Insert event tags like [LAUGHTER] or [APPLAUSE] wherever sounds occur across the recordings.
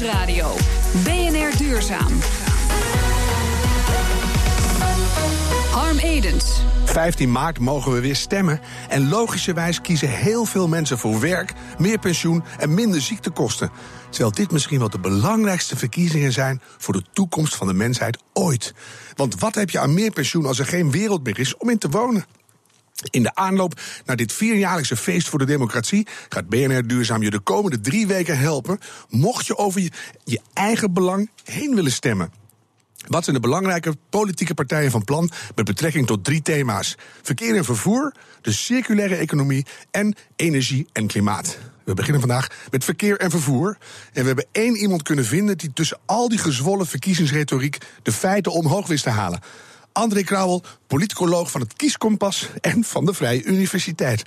Nieuwsradio. BNR Duurzaam. Harm Edens. 15 maart mogen we weer stemmen. En logischerwijs kiezen heel veel mensen voor werk, meer pensioen en minder ziektekosten. Terwijl dit misschien wel de belangrijkste verkiezingen zijn voor de toekomst van de mensheid ooit. Want wat heb je aan meer pensioen als er geen wereld meer is om in te wonen? In de aanloop naar dit vierjaarlijkse feest voor de democratie gaat BNR Duurzaam je de komende drie weken helpen. Mocht je over je, eigen belang heen willen stemmen. Wat zijn de belangrijke politieke partijen van plan met betrekking tot drie thema's: verkeer en vervoer, de circulaire economie en energie en klimaat? We beginnen vandaag met verkeer en vervoer. En we hebben één iemand kunnen vinden die tussen al die gezwollen verkiezingsretoriek de feiten omhoog wist te halen. André Krauwel, politicoloog van het Kieskompas en van de Vrije Universiteit.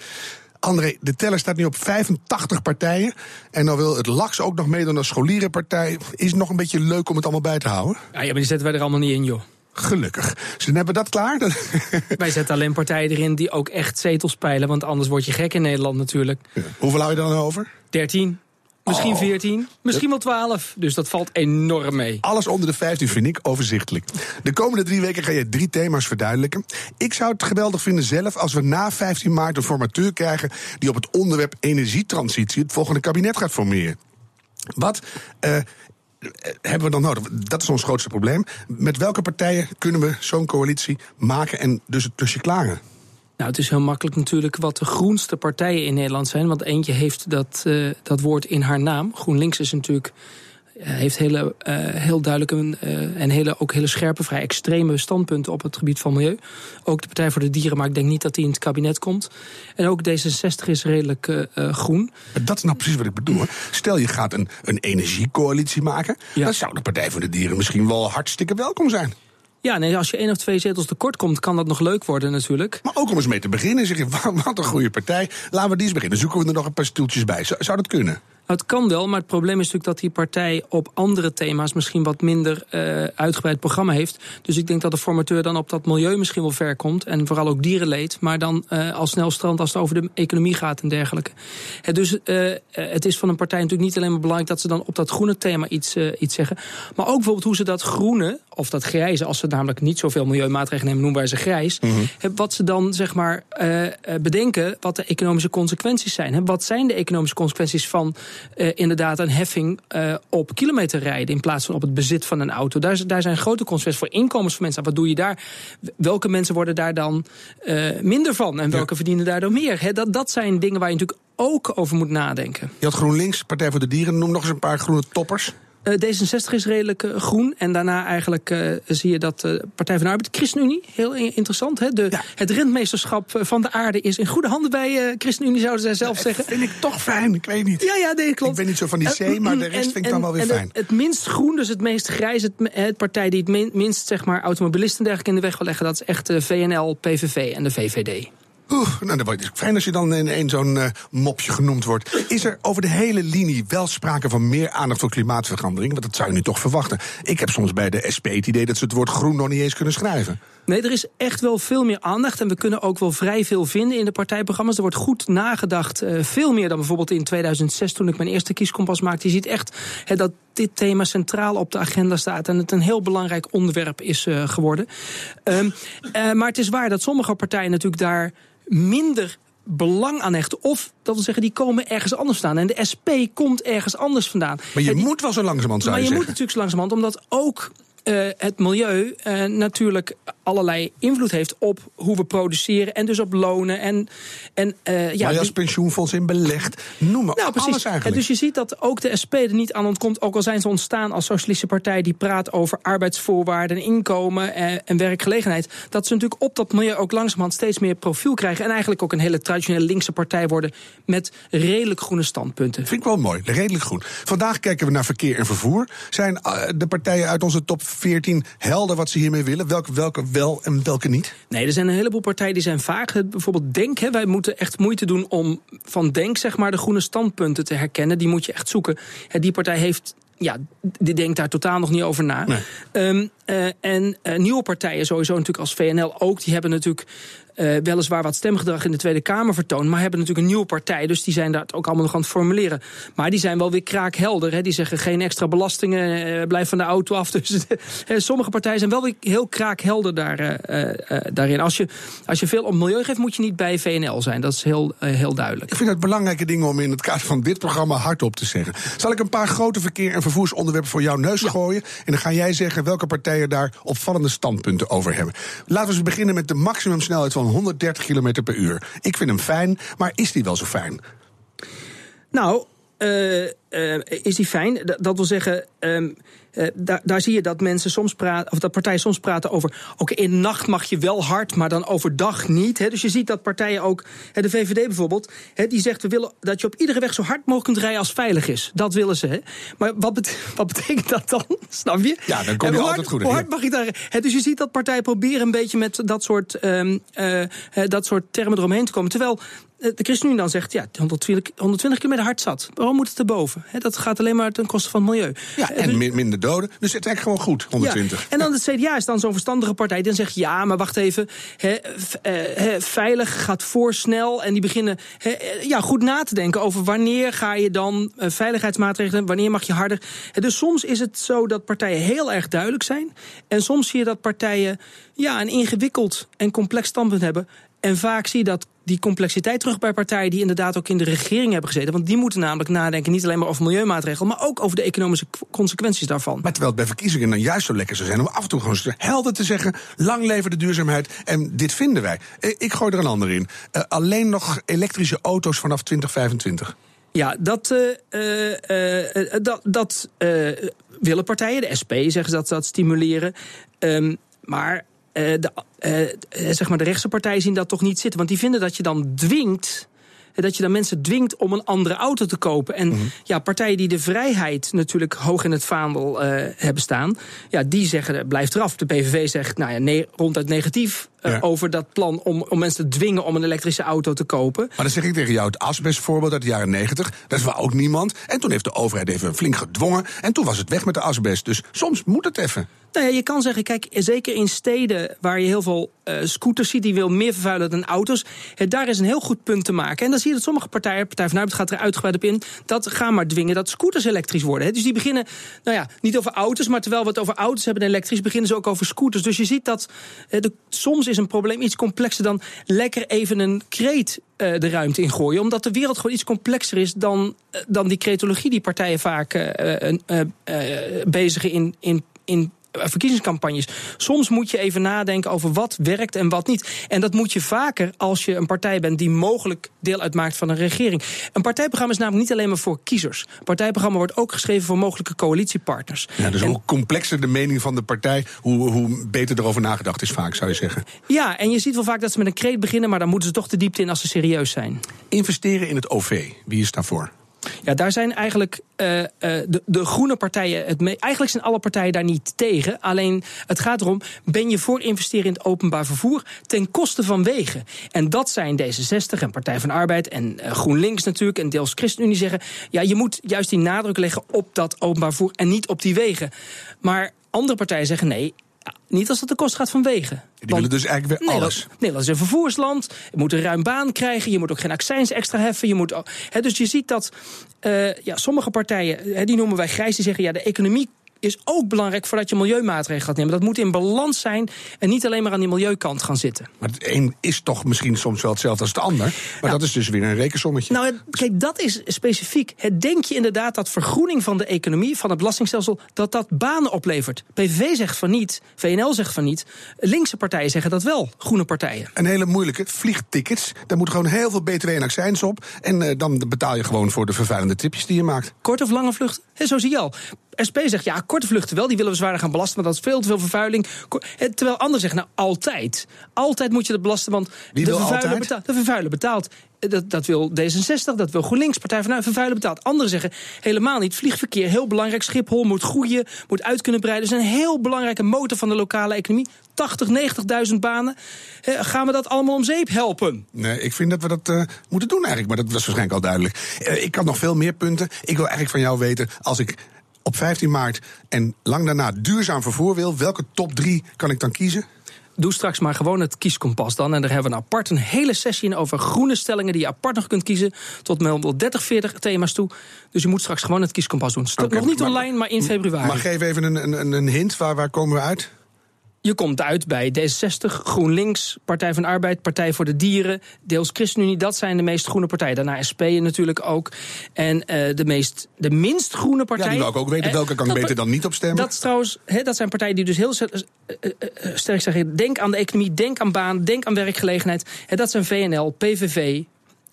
André, de teller staat nu op 85 partijen. En dan wil het LAX ook nog meedoen als scholierenpartij. Is het nog een beetje leuk om het allemaal bij te houden? Ja, ja maar die zetten wij er allemaal niet in, joh. Gelukkig. Dus dan hebben we dat klaar. [LAUGHS] Wij zetten alleen partijen erin die ook echt zetels peilen. Want anders word je gek in Nederland natuurlijk. Ja. Hoeveel hou je dan over? 13. Misschien 14, misschien wel 12. Dus dat valt enorm mee. Alles onder de 15 vind ik overzichtelijk. De komende drie weken ga je drie thema's verduidelijken. Ik zou het geweldig vinden zelf als we na 15 maart een formateur krijgen die op het onderwerp energietransitie het volgende kabinet gaat formeren. Wat uh, hebben we dan nodig? Dat is ons grootste probleem. Met welke partijen kunnen we zo'n coalitie maken en dus het tusje klagen? Nou, het is heel makkelijk natuurlijk wat de groenste partijen in Nederland zijn. Want eentje heeft dat, uh, dat woord in haar naam. GroenLinks is natuurlijk uh, heeft hele, uh, heel duidelijke en hele, ook hele scherpe, vrij extreme standpunten op het gebied van milieu. Ook de Partij voor de Dieren, maar ik denk niet dat die in het kabinet komt. En ook D66 is redelijk groen. Dat is nou precies wat ik bedoel. Stel je gaat een, een energiecoalitie maken, ja. dan zou de Partij voor de Dieren misschien wel hartstikke welkom zijn. Ja, nee, als je één of twee zetels tekort komt, kan dat nog leuk worden natuurlijk. Maar ook om eens mee te beginnen, zeg je, [LAUGHS] wat een goede partij. Laten we die eens beginnen. Zoeken we er nog een paar stoeltjes bij. Zou, zou dat kunnen? Nou, het kan wel, maar het probleem is natuurlijk dat die partij op andere thema's misschien wat minder uh, uitgebreid programma heeft. Dus ik denk dat de formateur dan op dat milieu misschien wel ver komt. En vooral ook dierenleed. Maar dan uh, al snel strand als het over de economie gaat en dergelijke. Het, dus uh, het is van een partij natuurlijk niet alleen maar belangrijk dat ze dan op dat groene thema iets, iets zeggen. Maar ook bijvoorbeeld hoe ze dat groene, of dat grijze, als ze namelijk niet zoveel milieumaatregelen nemen, noemen wij ze grijs. Mm -hmm. Wat ze dan zeg maar bedenken wat de economische consequenties zijn. Wat zijn de economische consequenties van uh, inderdaad een heffing uh, op kilometerrijden in plaats van op het bezit van een auto. Daar, daar zijn grote consequenties voor inkomens van mensen. Wat doe je daar? Welke mensen worden daar dan minder van en welke ja. verdienen daardoor meer? He, dat, dat zijn dingen waar je natuurlijk ook over moet nadenken. Je had GroenLinks, Partij voor de Dieren, noem nog eens een paar groene toppers. Uh, D66 is redelijk uh, groen. En daarna eigenlijk uh, zie je dat de Partij van de Arbeid, ChristenUnie, heel interessant. Hè? De, ja. Het rentmeesterschap van de aarde is in goede handen bij ChristenUnie, zouden zij zelf zeggen. Dat vind ik toch fijn, ik weet niet. Ja, ja, nee, klopt. Ik ben niet zo van die C, maar de rest en, vind ik dan wel weer en fijn. Het, het, minst groen, dus het meest grijs, het, het partij die het minst zeg maar, automobilisten en dergelijke in de weg wil leggen, dat is echt de VNL, PVV en de VVD. Nou, dat is fijn als je dan in één zo'n uh, mopje genoemd wordt. Is er over de hele linie wel sprake van meer aandacht voor klimaatverandering? Want dat zou je nu toch verwachten. Ik heb soms bij de SP het idee dat ze het woord groen nog niet eens kunnen schrijven. Nee, er is echt wel veel meer aandacht. En we kunnen ook wel vrij veel vinden in de partijprogramma's. Er wordt goed nagedacht. Uh, veel meer dan bijvoorbeeld in 2006 toen ik mijn eerste kieskompas maakte. Je ziet echt he, dat dit thema centraal op de agenda staat. En het een heel belangrijk onderwerp is uh, geworden. Um, uh, maar het is waar dat sommige partijen natuurlijk daar minder belang aan hechten. Of, dat wil zeggen, die komen ergens anders vandaan. En de SP komt ergens anders vandaan. Maar je die, moet wel zo langzamerhand, zou Maar je, je zeggen. moet natuurlijk zo langzamerhand, omdat ook uh, het milieu uh, natuurlijk allerlei invloed heeft op hoe we produceren en dus op lonen. En, en, uh, ja, maar je als pensioenfonds in belegd, noem maar nou, alles precies. eigenlijk. Dus je ziet dat ook de SP er niet aan ontkomt, ook al zijn ze ontstaan als socialistische partij die praat over arbeidsvoorwaarden en inkomen en, en werkgelegenheid. Dat ze natuurlijk op dat milieu ook langzamerhand steeds meer profiel krijgen en eigenlijk ook een hele traditionele linkse partij worden met redelijk groene standpunten. Vind ik wel mooi, redelijk groen. Vandaag kijken we naar verkeer en vervoer. Zijn de partijen uit onze top 14 helder wat ze hiermee willen? Welke, welke wel en welke niet? Nee, er zijn een heleboel partijen die zijn vaag. Bijvoorbeeld Denk, hè, wij moeten echt moeite doen om van Denk zeg maar, de groene standpunten te herkennen. Die moet je echt zoeken. Die partij heeft ja, die denkt daar totaal nog niet over na. Nee. Um, uh, en uh, nieuwe partijen, sowieso natuurlijk als VNL ook, die hebben natuurlijk uh, weliswaar wat stemgedrag in de Tweede Kamer vertoont, maar hebben natuurlijk een nieuwe partij, dus die zijn daar ook allemaal nog aan het formuleren. Maar die zijn wel weer kraakhelder. Hè. Die zeggen geen extra belastingen, uh, blijf van de auto af. [LAUGHS] Dus sommige partijen zijn wel weer heel kraakhelder daar, daarin. Als je, als je veel op milieu geeft, moet je niet bij VNL zijn. Dat is heel, heel duidelijk. Ik vind het belangrijke dingen om in het kader van dit programma hardop te zeggen. Zal ik een paar grote verkeer- en vervoersonderwerpen voor jouw neus gooien? En dan ga jij zeggen welke partijen daar opvallende standpunten over hebben. Laten we eens beginnen met de maximumsnelheid van 130 km per uur. Ik vind hem fijn, maar is die wel zo fijn? Nou, uh, uh, is die fijn? Dat wil zeggen, um, uh, daar, daar, zie je dat mensen soms praten, of dat partijen soms praten over. Oké, in de nacht mag je wel hard, maar dan overdag niet. Hè. Dus je ziet dat partijen ook, hè, de VVD bijvoorbeeld, hè, die zegt we willen dat je op iedere weg zo hard mogelijk kunt rijden als veilig is. Dat willen ze. Hè. Maar wat, bet [LAUGHS] wat betekent dat dan? [LAUGHS] Snap je? Ja, dan kom je altijd goed in. Hoe hard mag je daar? Hè, dus je ziet dat partijen proberen een beetje met dat soort, um, dat soort termen eromheen te komen. Terwijl de ChristenUnie dan zegt, ja, 120, 120 kilometer hard zat. Waarom moet het erboven? He, dat gaat alleen maar ten koste van het milieu. Ja, en dus, minder doden. Dus het is eigenlijk gewoon goed, 120. Ja, en dan het CDA is dan zo'n verstandige partij. Die dan zegt, ja, maar wacht even. He, he, veilig gaat voor snel. En die beginnen ja, goed na te denken over wanneer ga je dan uh, veiligheidsmaatregelen, wanneer mag je harder. dus soms is het zo dat partijen heel erg duidelijk zijn. En soms zie je dat partijen ja, een ingewikkeld en complex standpunt hebben. En vaak zie je dat die complexiteit terug bij partijen die inderdaad ook in de regering hebben gezeten. Want die moeten namelijk nadenken niet alleen maar over milieumaatregelen, maar ook over de economische consequenties daarvan. Maar terwijl het bij verkiezingen dan juist zo lekker zou zijn om af en toe gewoon helder te zeggen: lang leven de duurzaamheid en dit vinden wij. Eh, ik gooi er een ander in. Uh, alleen nog elektrische auto's vanaf 2025. Ja, dat, uh, uh, dat, dat willen partijen. De SP zeggen dat ze dat stimuleren. Um, maar de, uh, zeg maar de rechtse partijen zien dat toch niet zitten. Want die vinden dat je dan dwingt dat je dan mensen dwingt om een andere auto te kopen. En mm -hmm. ja, partijen die de vrijheid natuurlijk hoog in het vaandel uh, hebben staan, ja, die zeggen blijft eraf. De PVV zegt nou ja, nee, ronduit negatief. Ja. over dat plan om, om mensen te dwingen om een elektrische auto te kopen. Maar dan zeg ik tegen jou het asbestvoorbeeld uit de jaren negentig. Dat wel ook niemand. En toen heeft de overheid even flink gedwongen. En toen was het weg met de asbest. Dus soms moet het even. Nou ja, je kan zeggen, kijk, zeker in steden waar je heel veel uh, scooters ziet, die wil meer vervuilen dan auto's. He, daar is een heel goed punt te maken. En dan zie je dat sommige partijen, Partij van Arbeid gaat er uitgebreid op in, dat gaan maar dwingen dat scooters elektrisch worden. Dus die beginnen, nou ja, niet over auto's, maar terwijl we het over auto's hebben en elektrisch, beginnen ze ook over scooters. Dus je ziet dat de, soms is een probleem iets complexer dan lekker even een kreet uh, de ruimte in gooien. Omdat de wereld gewoon iets complexer is dan, dan die cretologie die partijen vaak bezigen in, in, in verkiezingscampagnes. Soms moet je even nadenken over wat werkt en wat niet. En dat moet je vaker als je een partij bent die mogelijk deel uitmaakt van een regering. Een partijprogramma is namelijk niet alleen maar voor kiezers. Een partijprogramma wordt ook geschreven voor mogelijke coalitiepartners. Ja, dus en, hoe complexer de mening van de partij, hoe, hoe beter erover nagedacht is vaak, zou je zeggen. Ja, en je ziet wel vaak dat ze met een kreet beginnen, maar dan moeten ze toch de diepte in als ze serieus zijn. Investeren in het OV, wie is daarvoor? Ja, daar zijn eigenlijk uh, uh, de, de groene partijen het mee. Eigenlijk zijn alle partijen daar niet tegen. Alleen het gaat erom: ben je voor investeren in het openbaar vervoer ten koste van wegen? En dat zijn D66 en Partij van Arbeid en uh, GroenLinks natuurlijk en deels ChristenUnie zeggen: ja, je moet juist die nadruk leggen op dat openbaar vervoer en niet op die wegen. Maar andere partijen zeggen nee, niet als het de kost gaat van wegen. Die willen dus eigenlijk weer Nederland, alles. Nederland is een vervoersland. Je moet een ruim baan krijgen. Je moet ook geen accijns extra heffen. Je moet, he, dus je ziet dat uh, ja, sommige partijen, he, die noemen wij grijs, die zeggen ja, de economie is ook belangrijk voordat je milieumaatregelen gaat nemen. Dat moet in balans zijn en niet alleen maar aan die milieukant gaan zitten. Maar het een is toch misschien soms wel hetzelfde als het ander. Maar nou, dat is dus weer een rekensommetje. Nou, kijk, dat is specifiek. Het denk je inderdaad dat vergroening van de economie, van het belastingstelsel, dat dat banen oplevert. PVV zegt van niet, VNL zegt van niet. Linkse partijen zeggen dat wel, groene partijen. Een hele moeilijke, vliegtickets. Daar moet gewoon heel veel btw en accijns op. En uh, dan betaal je gewoon voor de vervuilende tripjes die je maakt. Korte of lange vlucht? Zo zie je al. SP zegt ja, korte vluchten wel, die willen we zwaarder gaan belasten, want dat is veel te veel vervuiling. Terwijl anderen zeggen, nou altijd. Altijd moet je dat belasten, want de, vervuiler betaalt, de vervuiler betaalt. Dat, dat wil D66, dat wil GroenLinks, Partij van Vervuilen betaalt. Anderen zeggen helemaal niet. Vliegverkeer, heel belangrijk. Schiphol moet groeien, moet uit kunnen breiden. Dat is een heel belangrijke motor van de lokale economie. 80, 90.000 banen. gaan we dat allemaal om zeep helpen? Nee, ik vind dat we dat uh, moeten doen eigenlijk. Maar dat was waarschijnlijk al duidelijk. Uh, ik had nog veel meer punten. Ik wil eigenlijk van jou weten, als ik op 15 maart en lang daarna duurzaam vervoer wil, welke top 3 kan ik dan kiezen? doe straks maar gewoon het kieskompas dan. En daar hebben we een apart een hele sessie in over groene stellingen die je apart nog kunt kiezen. Tot wel 30, 40 thema's toe. Dus je moet straks gewoon het kieskompas doen. Okay, nog niet online, maar in februari. Maar geef even een, een, een hint. Waar, waar komen we uit? Je komt uit bij D66, GroenLinks, Partij van Arbeid, Partij voor de Dieren, deels ChristenUnie. Dat zijn de meest groene partijen. Daarna SP natuurlijk ook. En uh, de, meest, de minst groene partij. Ja, die wil ik ook weten. Welke kan ik beter dan niet op stemmen? Dat, is trouwens, he, dat zijn partijen die dus heel sterk zeggen... denk aan de economie, denk aan baan, denk aan werkgelegenheid. He, dat zijn VNL, PVV,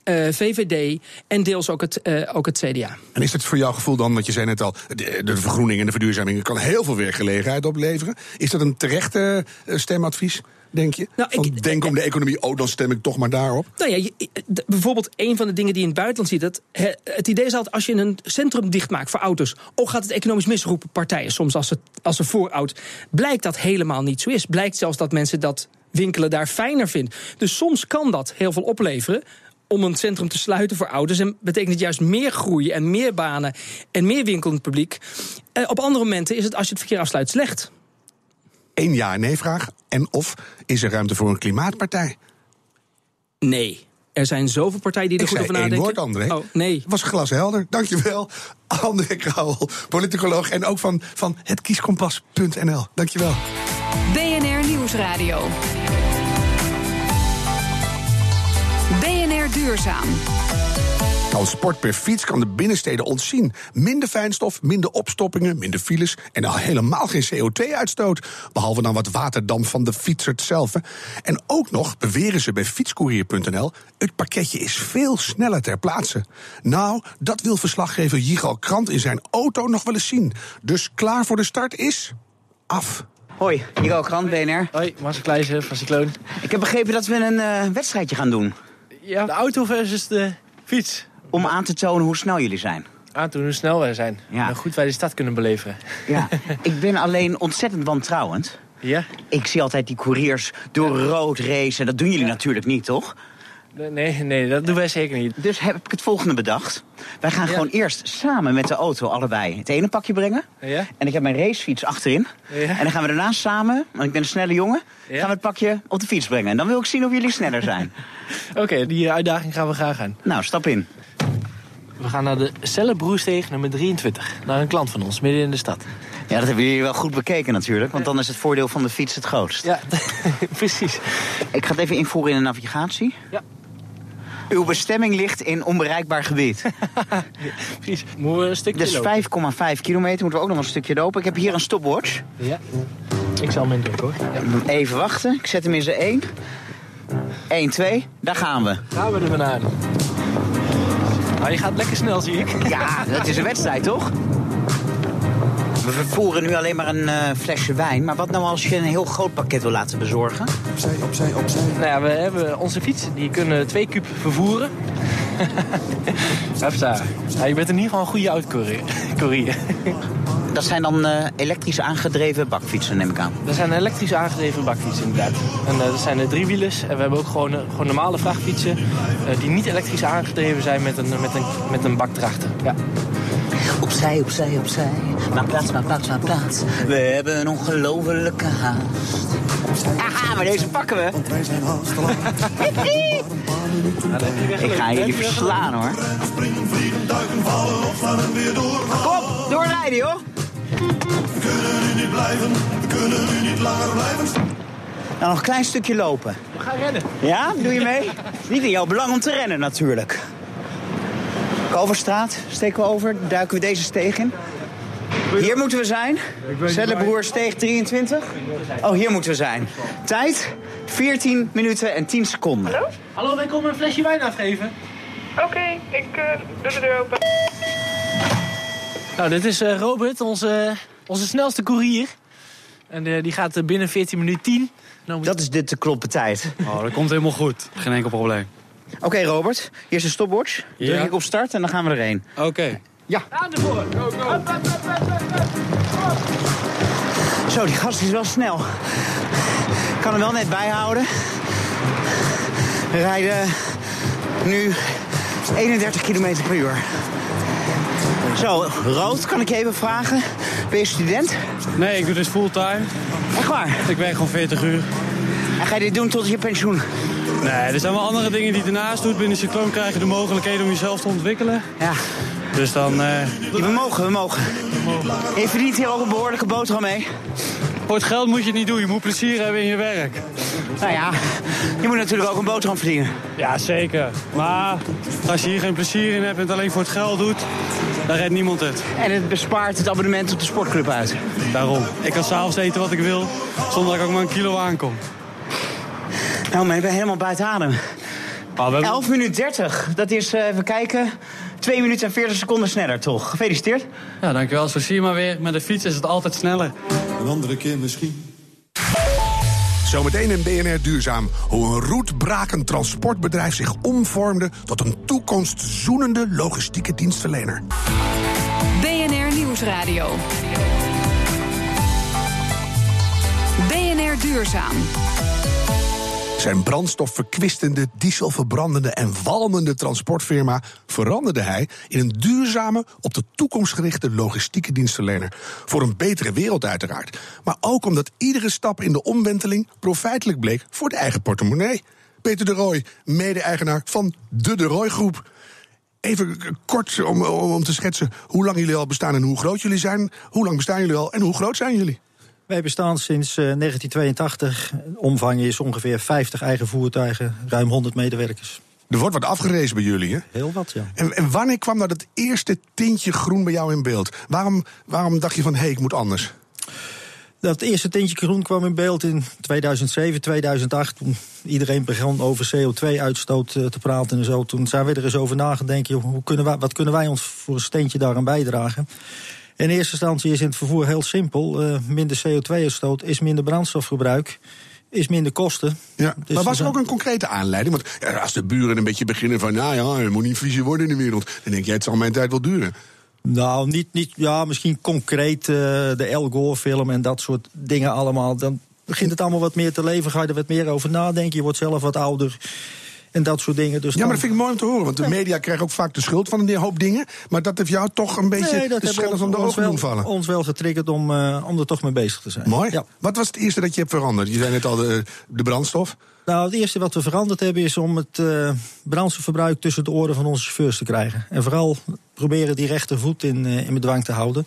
uh, eh, VVD en deels ook het, uh, ook het CDA. En is het voor jouw gevoel dan, want je zei net al, de, de vergroening en de verduurzaming kan heel veel werkgelegenheid opleveren. Is dat een terechte uh, stemadvies? Denk je? Nou, ik, denk om de economie, oh, dan stem ik toch maar daarop. Nou ja, je, bijvoorbeeld een van de dingen die je in het buitenland ziet. Dat, het idee is altijd, als je een centrum dichtmaakt voor auto's. Oh, gaat het economisch misroepen partijen soms als, het, als ze vooroud. Blijkt dat helemaal niet zo is. Blijkt zelfs dat mensen dat winkelen daar fijner vinden. Dus soms kan dat heel veel opleveren om een centrum te sluiten voor ouders. En betekent het juist meer groei en meer banen en meer winkelend publiek. Eh, op andere momenten is het als je het verkeer afsluit slecht. Eén ja-nee-vraag. En of is er ruimte voor een klimaatpartij? Nee. Er zijn zoveel partijen die er goed over nadenken. woord, André. Oh, nee. Was glashelder. Dankjewel, [LAUGHS] André Krauwel, politicoloog en ook van, van hetkieskompas.nl. Dankjewel. BNR Nieuwsradio. Duurzaam. Als sport per fiets kan de binnensteden ontzien. Minder fijnstof, minder opstoppingen, minder files en al helemaal geen CO2-uitstoot. Behalve dan wat waterdamp van de fietser zelf. En ook nog, beweren ze bij fietscourier.nl, het pakketje is veel sneller ter plaatse. Nou, dat wil verslaggever Jigal Krant in zijn auto nog wel eens zien. Dus klaar voor de start is af. Hoi, Jigal Krant, BNR. Hoi, Marcel Kleijzen van Cycloon. Ik heb begrepen dat we een uh, wedstrijdje gaan doen. Ja, de auto versus de fiets. Om aan te tonen hoe snel jullie zijn. Aan te tonen hoe snel wij zijn. Ja. En hoe goed wij de stad kunnen beleveren. Ja, [LAUGHS] ik ben alleen ontzettend wantrouwend. Ja? Ik zie altijd die couriers door rood racen. Dat doen jullie natuurlijk niet, toch? Nee, nee, dat doen wij zeker niet. Dus heb ik het volgende bedacht. Wij gaan gewoon eerst samen met de auto allebei het ene pakje brengen. Ja? En ik heb mijn racefiets achterin. Ja? En dan gaan we daarna samen, want ik ben een snelle jongen... gaan we het pakje op de fiets brengen. En dan wil ik zien of jullie sneller zijn. [LAUGHS] Oké, die uitdaging gaan we graag aan. Nou, stap in. We gaan naar de Cellenbroersteeg nummer 23. Naar een klant van ons, midden in de stad. Ja, dat hebben jullie wel goed bekeken natuurlijk. Want dan is het voordeel van de fiets het grootst. Ja, [LAUGHS] precies. Ik ga het even invoeren in de navigatie. Ja. Uw bestemming ligt in onbereikbaar gebied. [LAUGHS] Precies. Moeten we een stukje Dus 5,5 kilometer moeten we ook nog een stukje lopen. Ik heb hier een stopwatch. Ja. Ik zal hem indrukken hoor. Ja. Even wachten. Ik zet hem in zijn 1. 1, 2. Daar gaan we. Gaan we er maar aan. Nou, je gaat lekker snel, zie ik. Ja, dat is een wedstrijd, toch? We vervoeren nu alleen maar een uh, flesje wijn. Maar wat nou als je een heel groot pakket wil laten bezorgen? Opzij, opzij, opzij. Nou ja, we hebben onze fietsen. Die kunnen twee kuub vervoeren. [LAUGHS] Hefta. Ja, je bent in ieder geval een goede autocourier. [LAUGHS] Dat zijn dan uh, elektrisch aangedreven bakfietsen, neem ik aan. Dat zijn elektrisch aangedreven bakfietsen, inderdaad. En uh, dat zijn de driewielers. En we hebben ook gewoon, gewoon normale vrachtfietsen... die niet elektrisch aangedreven zijn met een, met een, met een bak erachter. Ja. Opzij, opzij, opzij. Maar plaats, maar plaats, maar plaats. We hebben een ongelofelijke haast. Aha, maar deze pakken we. Want wij zijn [LAUGHS] Ik ga jullie verslaan hoor. Springen, vliegen, duiken, vallen, opstaan en weer door. Kom, doorrijden joh. We kunnen nu niet blijven, we kunnen nu niet langer blijven Nou, nog een klein stukje lopen. We gaan rennen. Ja, doe je mee? [LAUGHS] niet in jouw belang om te rennen natuurlijk. Kalverstraat steken we over, duiken we deze steeg in. Hier moeten we zijn. Zellenbroer steeg 23. Oh, hier moeten we zijn. Tijd 14 minuten en 10 seconden. Hallo? Hallo, wij komen een flesje wijn afgeven. Oké, okay, ik uh, doe de deur open. Nou, dit is uh, Robert, onze, onze snelste courier. En uh, die gaat binnen 14 minuten 10. Nou, dat is dit de kloppen tijd. Oh, dat komt helemaal goed. Geen enkel probleem. Oké, okay, Robert. Hier is een stopwatch. Ja. Druk ik op start en dan gaan we erheen. Oké. Okay. Ja. Aan de voor. Go, go. Zo, die gast is wel snel. Ik kan hem wel net bijhouden. We rijden nu 31 km per uur. Zo, Rood, kan ik je even vragen? Ben je student? Nee, ik doe dit fulltime. Echt waar? Ik werk gewoon 40 uur. ga je dit doen tot je pensioen? Nee, er zijn wel andere dingen die je ernaast doet. Binnen Cycloon krijg je de mogelijkheden om jezelf te ontwikkelen. Ja. Dus dan... Uh... Ja, we mogen, we mogen. Je verdient hier ook een behoorlijke boterham mee. Voor het geld moet je het niet doen. Je moet plezier hebben in je werk. Nou ja, je moet natuurlijk ook een boterham verdienen. Ja, zeker. Maar als je hier geen plezier in hebt en het alleen voor het geld doet, dan redt niemand het. En het bespaart het abonnement op de sportclub uit. Daarom. Ik kan s'avonds eten wat ik wil, zonder dat ik ook maar een kilo aankom. Nou, maar ik ben helemaal buiten adem. Ah, 11 minuten 30. Dat is, uh, even kijken, 2 minuten en 40 seconden sneller, toch? Gefeliciteerd. Ja, dankjewel. Zo zie je maar weer. Met de fiets is het altijd sneller. Een andere keer misschien. Zometeen in BNR Duurzaam. Hoe een roetbrakend transportbedrijf zich omvormde tot een toekomstzoenende logistieke dienstverlener. BNR Nieuwsradio. BNR Duurzaam. Zijn brandstofverkwistende, dieselverbrandende en walmende transportfirma veranderde hij in een duurzame, op de toekomst gerichte logistieke dienstverlener. Voor een betere wereld uiteraard. Maar ook omdat iedere stap in de omwenteling profijtelijk bleek voor de eigen portemonnee. Peter de Rooij, mede-eigenaar van de De Rooij Groep. Even kort om, om te schetsen hoe lang jullie al bestaan en hoe groot jullie zijn. Hoe lang bestaan jullie al en hoe groot zijn jullie? Wij bestaan sinds 1982. Omvang is ongeveer 50 eigen voertuigen, ruim 100 medewerkers. Er wordt wat afgerezen bij jullie, hè? Heel wat, ja. En, en wanneer kwam nou dat eerste tintje groen bij jou in beeld? Waarom, waarom dacht je van, hé, hey, ik moet anders? Dat eerste tintje groen kwam in beeld in 2007, 2008. Toen iedereen begon over CO2-uitstoot te praten en zo. Toen zijn we er eens over nagedacht. Hoe kunnen wij, wat kunnen wij ons voor een steentje daaraan bijdragen? In eerste instantie is in het vervoer heel simpel. Uh, minder CO2-uitstoot is minder brandstofgebruik is minder kosten. Ja, dus maar was er ook een concrete aanleiding? Want als de buren een beetje beginnen van... nou ja, er moet niet visie worden in de wereld... dan denk jij, het zal mijn tijd wel duren. Nou, niet, niet ja, misschien concreet uh, de El Gore-film en dat soort dingen allemaal. Dan begint het allemaal wat meer te leven, ga je er wat meer over nadenken. Je wordt zelf wat ouder en dat soort dingen. Dus ja, maar dat vind ik mooi om te horen. Want de media krijgen ook vaak de schuld van een hoop dingen. Maar dat heeft jou toch een beetje nee, de schellers om de ogen doen vallen. ons wel getriggerd om, uh, om er toch mee bezig te zijn. Mooi. Ja. Wat was het eerste dat je hebt veranderd? Je zei net al de, de brandstof. Nou, het eerste wat we veranderd hebben is om het uh, brandstofverbruik tussen de oren van onze chauffeurs te krijgen. En vooral proberen die rechtervoet in, uh, in bedwang te houden.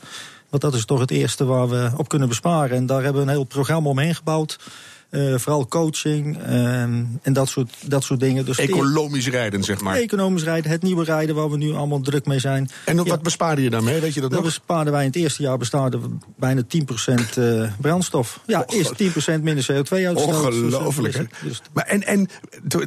Want dat is toch het eerste waar we op kunnen besparen. En daar hebben we een heel programma omheen gebouwd. Uh, vooral coaching ehm, en dat soort, dat soort dingen. Dus economisch rijden, zeg maar. Economisch rijden, het nieuwe rijden waar we nu allemaal druk mee zijn. En wat bespaarde je daarmee? Weet je dat, dat bespaarden wij in het eerste jaar bespaarden we bijna 10% uh, brandstof. Ja, is 10% minder CO2-uitstoot. Ongelooflijk, dus, dus, Maar en, en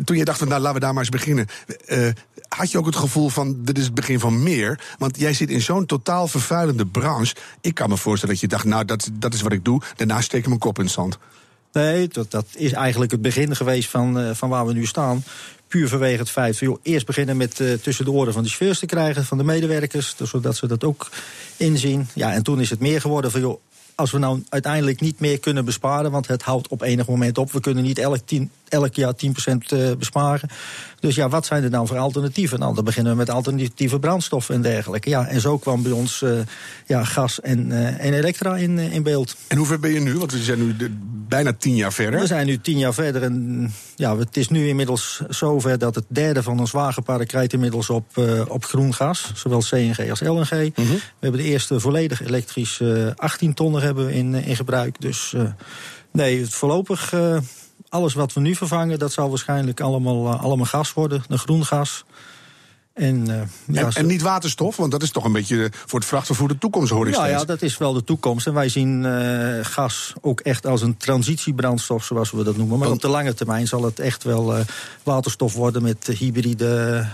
toen je dacht, van, nou laten we daar maar eens beginnen. Uh, had je ook het gevoel van, dit is het begin van meer? Want jij zit in zo'n totaal vervuilende branche. Ik kan me voorstellen dat je dacht, nou dat, dat is wat ik doe. Daarna steek ik mijn kop in het zand. Nee, dat, dat is eigenlijk het begin geweest van, uh, van waar we nu staan. Puur vanwege het feit van, joh, eerst beginnen met uh, tussen de oren van de chauffeurs te krijgen, van de medewerkers, dus zodat ze dat ook inzien. Ja, en toen is het meer geworden van, joh, als we nou uiteindelijk niet meer kunnen besparen, want het houdt op enig moment op. We kunnen niet elk, tien, elk jaar 10% uh, eh, besparen. Dus ja, wat zijn er dan voor alternatieven? Nou, dan beginnen we met alternatieve brandstoffen en dergelijke. Ja, en zo kwam bij ons uh, ja, gas en, uh, en elektra in, in beeld. En hoe ver ben je nu? Want we zijn nu de, bijna tien jaar verder. We zijn nu tien jaar verder. En ja, het is nu inmiddels zover dat het derde van ons wagenpark rijdt inmiddels op, op groen gas. Zowel CNG als LNG. Mm -hmm. We hebben de eerste volledig elektrische 18 tonnen hebben we in, in gebruik. Dus nee, voorlopig alles wat we nu vervangen, dat zal waarschijnlijk allemaal, uh, allemaal gas worden, een groen gas. En, uh, ja, en, en, niet waterstof, want dat is toch een beetje voor het vrachtvervoer de toekomst, hoor ik ja, steeds. Ja, dat is wel de toekomst. En wij zien uh, gas ook echt als een transitiebrandstof, zoals we dat noemen. Maar op de lange termijn zal het echt wel uh, waterstof worden met hybride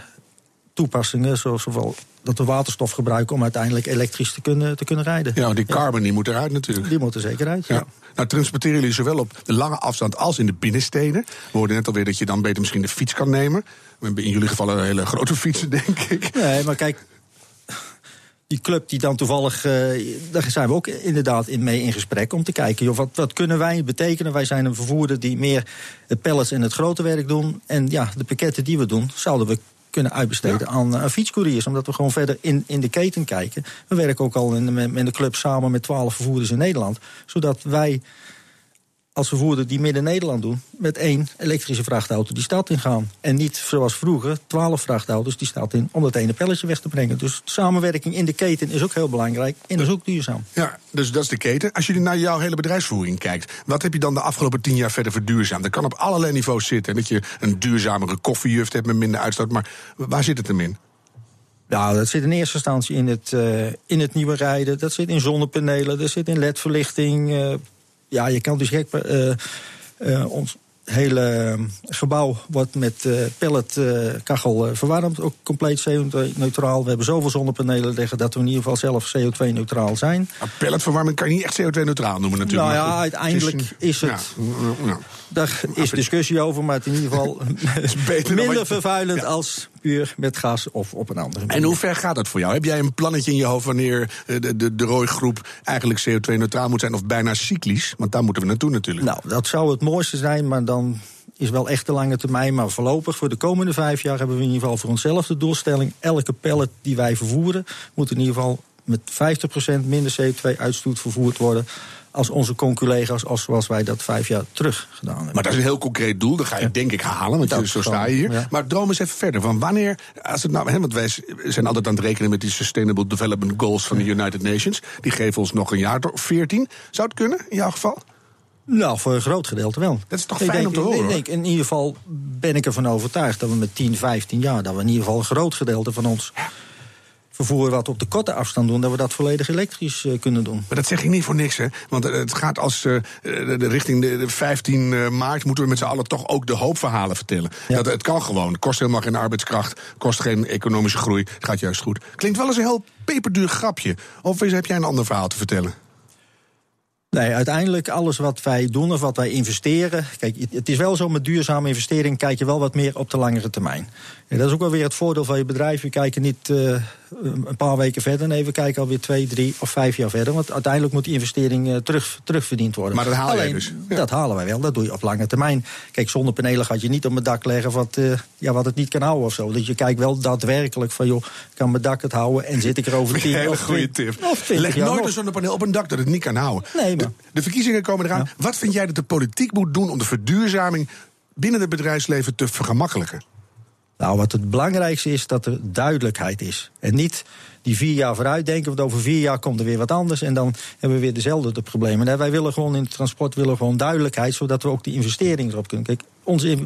toepassingen. Zoals wel dat we waterstof gebruiken om uiteindelijk elektrisch te kunnen, te kunnen rijden. Ja, die carbon die moet eruit natuurlijk. Die moet er zeker uit, ja. Nou, transporteren jullie zowel op de lange afstand als in de binnensteden. We hoorden net alweer dat je dan beter misschien de fiets kan nemen. We hebben in jullie geval een hele grote fietsen, [LAUGHS] denk ik. Nee, maar kijk, die club die dan toevallig, uh, daar zijn we ook inderdaad in mee in gesprek om te kijken, joh, wat, wat kunnen wij betekenen? Wij zijn een vervoerder die meer de pallets en het grote werk doen. En ja, de pakketten die we doen, zouden we kunnen uitbesteden aan, aan fietscouriers. Omdat we gewoon verder in, in de keten kijken. We werken ook al in, met, met de club samen met twaalf vervoerders in Nederland. Zodat wij als vervoerder die Midden-Nederland doen... met één elektrische vrachtauto die stad in gaan. En niet zoals vroeger, twaalf vrachtauto's die stad in... om dat ene pelletje weg te brengen. Dus samenwerking in de keten is ook heel belangrijk en is ook duurzaam. Ja, dus dat is de keten. Als je naar jouw hele bedrijfsvoering kijkt... wat heb je dan de afgelopen tien jaar verder verduurzaamd? Dat kan op allerlei niveaus zitten. Dat je een duurzamere koffiejuft hebt met minder uitstoot. Maar waar zit het hem in? Ja, dat zit in eerste instantie in het, uh, in het nieuwe rijden. Dat zit in zonnepanelen, dat zit in ledverlichting. Uh, ja, je kan dus gek. Uh, ons hele gebouw wordt met pelletkachel verwarmd. Ook compleet CO2-neutraal. We hebben zoveel zonnepanelen liggen dat we in ieder geval zelf CO2-neutraal zijn. Maar pelletverwarming kan je niet echt CO2-neutraal noemen natuurlijk. Nou ja, uiteindelijk is het... Ja, Daar is discussie over, maar het in ieder geval [LAUGHS] minder vervuilend als puur met gas of op een andere manier. En hoe ver gaat dat voor jou? Heb jij een plannetje in je hoofd wanneer de, de, de rooigroep eigenlijk CO2-neutraal moet zijn of bijna cyclisch? Want daar moeten we naartoe natuurlijk. Nou, dat zou het mooiste zijn, maar dan is wel echt de lange termijn. Maar voorlopig, voor de komende vijf jaar, hebben we in ieder geval voor onszelf de doelstelling: elke pallet die wij vervoeren, moet in ieder geval met 50% minder CO2-uitstoot vervoerd worden als onze conculega's, als zoals wij dat vijf jaar terug gedaan hebben. Maar dat is een heel concreet doel, dat ga je denk ik halen, want dat zo sta je hier. Maar droom eens even verder, van wanneer, als het nou, hè, want wij zijn altijd aan het rekenen met die Sustainable Development Goals van de United Nations, die geven ons nog een jaar of 14. Zou het kunnen, in jouw geval? Nou, voor een groot gedeelte wel. Dat is toch fijn denk, om te horen? denk, in ieder geval ben ik ervan overtuigd dat we met 10, 15 jaar... dat we in ieder geval een groot gedeelte van ons vervoer wat op de korte afstand doen, dat we dat volledig elektrisch uh, kunnen doen. Maar dat zeg ik niet voor niks, hè? Want uh, het gaat als uh, de, richting de, de 15 maart moeten we met z'n allen toch ook de hoopverhalen vertellen. Ja. Dat het kan gewoon. Het kost helemaal geen arbeidskracht, kost geen economische groei. Het gaat juist goed. Klinkt wel eens een heel peperduur grapje. Of heb jij een ander verhaal te vertellen? Nee, uiteindelijk alles wat wij doen of wat wij investeren. Kijk, het is wel zo met duurzame investering kijk je wel wat meer op de langere termijn. En dat is ook wel weer het voordeel van je bedrijf. We kijken niet uh, een paar weken verder. Nee, we kijken alweer twee, drie of vijf jaar verder. Want uiteindelijk moet die investering uh, terug, terugverdiend worden. Maar dat haal je dus? Dat halen wij wel. Dat doe je op lange termijn. Kijk, zonnepanelen gaat je niet op mijn dak leggen wat, uh, ja, wat het niet kan houden of zo. Dus je kijkt wel daadwerkelijk van, joh, kan mijn dak het houden en zit ik er over [LAUGHS] tien Een hele goede tip. Leg nooit een zonnepaneel op een dak dat het niet kan houden. Nee, maar... de, de, verkiezingen komen eraan. Ja. Wat vind jij dat de politiek moet doen om de verduurzaming binnen het bedrijfsleven te vergemakkelijken? Nou, wat het belangrijkste is, dat er duidelijkheid is. En niet die vier jaar vooruit denken, want over vier jaar komt er weer wat anders... en dan hebben we weer dezelfde de problemen. Nee, wij willen gewoon in het transport willen gewoon duidelijkheid... zodat we ook die investeringen erop kunnen. Kijk, onze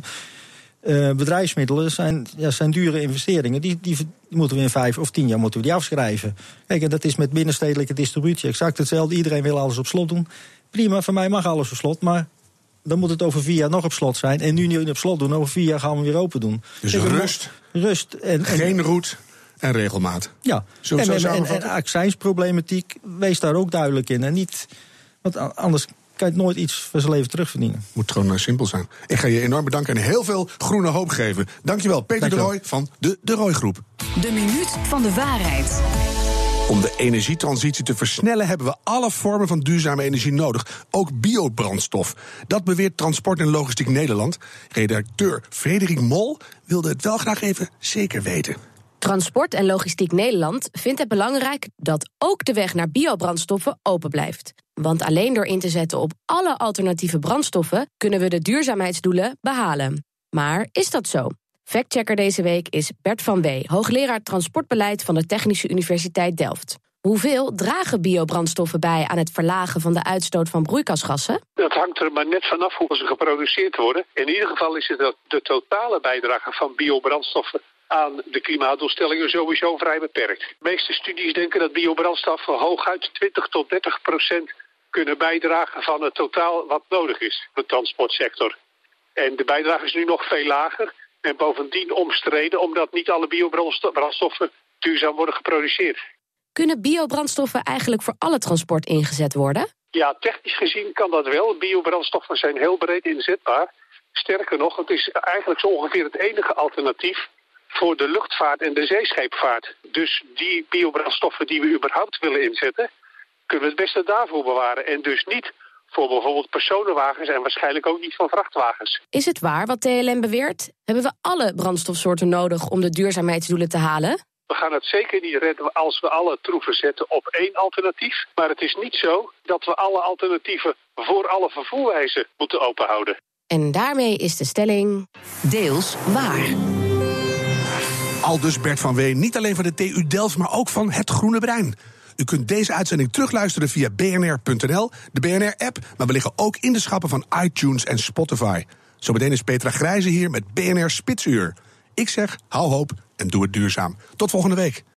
uh, bedrijfsmiddelen zijn, ja, zijn dure investeringen. Die, die, die, moeten we in vijf of tien jaar moeten we die afschrijven. Kijk, en dat is met binnenstedelijke distributie exact hetzelfde. Iedereen wil alles op slot doen. Prima, voor mij mag alles op slot, maar dan moet het over vier jaar nog op slot zijn. En nu niet op slot doen, over vier jaar gaan we weer open doen. Dus rust. Rust. En, en, Geen route en regelmaat. Ja, en, en accijnsproblematiek, wees daar ook duidelijk in. En niet, want anders kan je nooit iets van zijn leven terugverdienen. Moet gewoon uh, simpel zijn. Ik ga je enorm bedanken en heel veel groene hoop geven. Dankjewel, Peter Dankjewel. de Roy van de De Roy Groep. De minuut van de waarheid. Om de energietransitie te versnellen hebben we alle vormen van duurzame energie nodig. Ook biobrandstof. Dat beweert Transport en Logistiek Nederland. Redacteur Frederik Mol wilde het wel graag even zeker weten. Transport en Logistiek Nederland vindt het belangrijk dat ook de weg naar biobrandstoffen open blijft. Want alleen door in te zetten op alle alternatieve brandstoffen kunnen we de duurzaamheidsdoelen behalen. Maar is dat zo? Factchecker deze week is Bert van Wee, hoogleraar transportbeleid van de Technische Universiteit Delft. Hoeveel dragen biobrandstoffen bij aan het verlagen van de uitstoot van broeikasgassen? Dat hangt er maar net vanaf hoe ze geproduceerd worden. In ieder geval is het de totale bijdrage van biobrandstoffen aan de klimaatdoelstellingen sowieso vrij beperkt. De meeste studies denken dat biobrandstoffen hooguit 20 tot 30 procent kunnen bijdragen van het totaal wat nodig is voor de transportsector. En de bijdrage is nu nog veel lager en bovendien omstreden omdat niet alle biobrandstoffen duurzaam worden geproduceerd. Kunnen biobrandstoffen eigenlijk voor alle transport ingezet worden? Ja, technisch gezien kan dat wel. Biobrandstoffen zijn heel breed inzetbaar. Sterker nog, het is eigenlijk zo ongeveer het enige alternatief voor de luchtvaart en de zeescheepvaart. Dus die biobrandstoffen die we überhaupt willen inzetten, kunnen we het beste daarvoor bewaren. En dus niet voor bijvoorbeeld personenwagens en waarschijnlijk ook niet van vrachtwagens. Is het waar wat TLM beweert? Hebben we alle brandstofsoorten nodig om de duurzaamheidsdoelen te halen? We gaan het zeker niet redden als we alle troeven zetten op één alternatief. Maar het is niet zo dat we alle alternatieven voor alle vervoerwijzen moeten openhouden. En daarmee is de stelling... Deels waar. Aldus Bert van Wee, niet alleen van de TU Delft, maar ook van Het Groene Brein. U kunt deze uitzending terugluisteren via bnr.nl, de BNR-app... maar we liggen ook in de schappen van iTunes en Spotify. Zometeen is Petra Grijze hier met BNR Spitsuur. Ik zeg, hou hoop en doe het duurzaam. Tot volgende week.